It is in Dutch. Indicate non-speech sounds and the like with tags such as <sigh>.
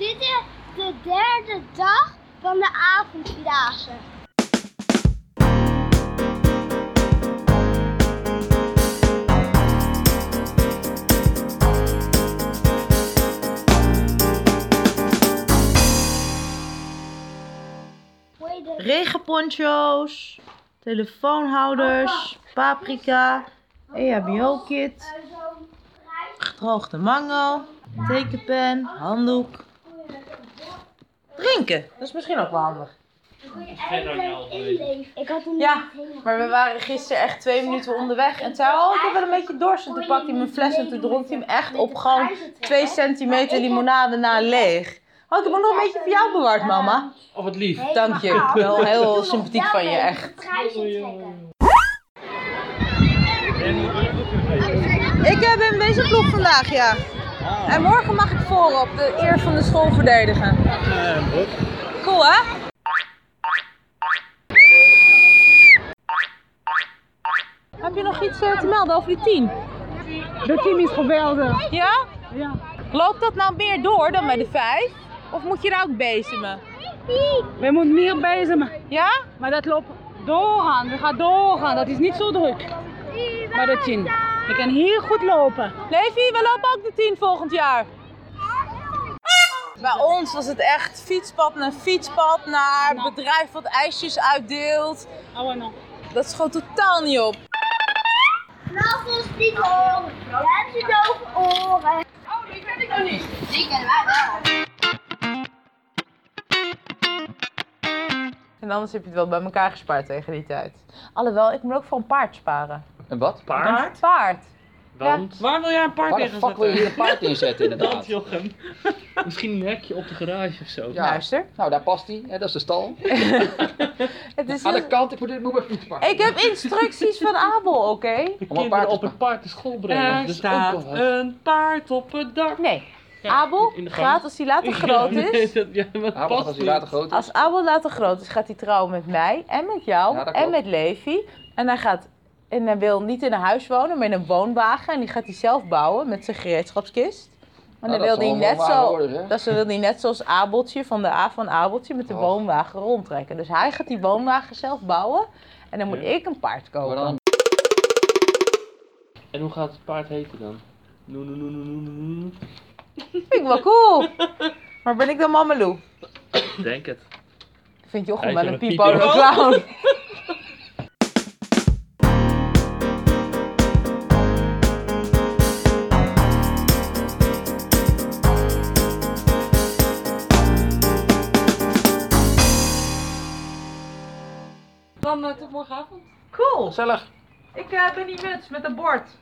Dit is de derde dag van de avondvierdaagse. Regenponcho's, telefoonhouders, paprika, E EHBO-kit, gedroogde mango, tekenpen, handdoek. Drinken, dat is misschien ook wel handig. Ik had hem Ja. Maar we waren gisteren echt twee minuten onderweg en zei, oh ik heb wel een beetje dorst. En toen pakte hij mijn fles en toen dronk hij hem echt op gewoon 2 centimeter limonade na leeg. Oh, ik heb hem nog een beetje voor jou bewaard, mama. Oh, wat lief. Dank je, wel heel sympathiek van je, echt. Ik ben bezig ploeg vandaag, ja. En morgen mag ik voorop de eer van de school verdedigen. Cool, hè? Heb je nog iets eh, te melden over die tien? De team is geweldig. Ja? Ja. Loopt dat nou meer door dan bij de vijf? Of moet je daar ook bezemen? We moeten meer bezemen. Ja? Maar dat loopt doorgaan. We gaan doorgaan. Dat is niet zo druk. Bij de team. Je kan heel goed lopen. Levi, we lopen ook de 10 volgend jaar. Bij ons was het echt fietspad naar fietspad naar bedrijf wat ijsjes uitdeelt. Oh, no. Dat is gewoon totaal niet op. Knuffels niet horen. Jij hebt ze dove oren. Oh, die ken ik nog niet. Die kennen wij wel. En anders heb je het wel bij elkaar gespaard tegen die tijd. Alhoewel, ik moet ook voor een paard sparen. En wat? Paard? Paard. Want? Waar wil jij een paard Waar de fuck wil je hier een paard inzetten <laughs> Dat, inderdaad? Jochem. <laughs> Misschien een hekje op de garage of zo. Ja. Luister. Nou, daar past hij. hè, Dat is de stal. <laughs> Het is Aan de een- kant, ik moet, ik moet mijn fiets pakken. Ik heb instructies van Abel, oké? De Om een paard te op het paard naar school brengen. Er Dat staat ook een paard op het dak. Nee. Ja, Abel in de gang. gaat als hij later groot Ja, nee, is. dat- ja, maar wat past als hij later groot is. Als Abel later groot is, gaat hij trouwen met mij en met jou Ja, dat en met Levi. En hij gaat en hij wil niet in een huis wonen, maar in een woonwagen. En die gaat hij zelf bouwen met zijn gereedschapskist. En Nou, dan dat wil hij net zo, dat wil hij net zoals Abeltje van de A van Abeltje met de Och. woonwagen rondtrekken. Dus hij gaat die woonwagen zelf bouwen en dan moet Ja. ik een paard kopen. dan En hoe gaat het paard heten dan? Noe, noe, noe. Vind ik wel cool. Maar ben ik dan Mamelou? Denk het. Vind Jochem Hij wel een pipo. clown. <laughs> Dan tot morgenavond. Cool. gezellig. Ik eh, ben die muts met een bord.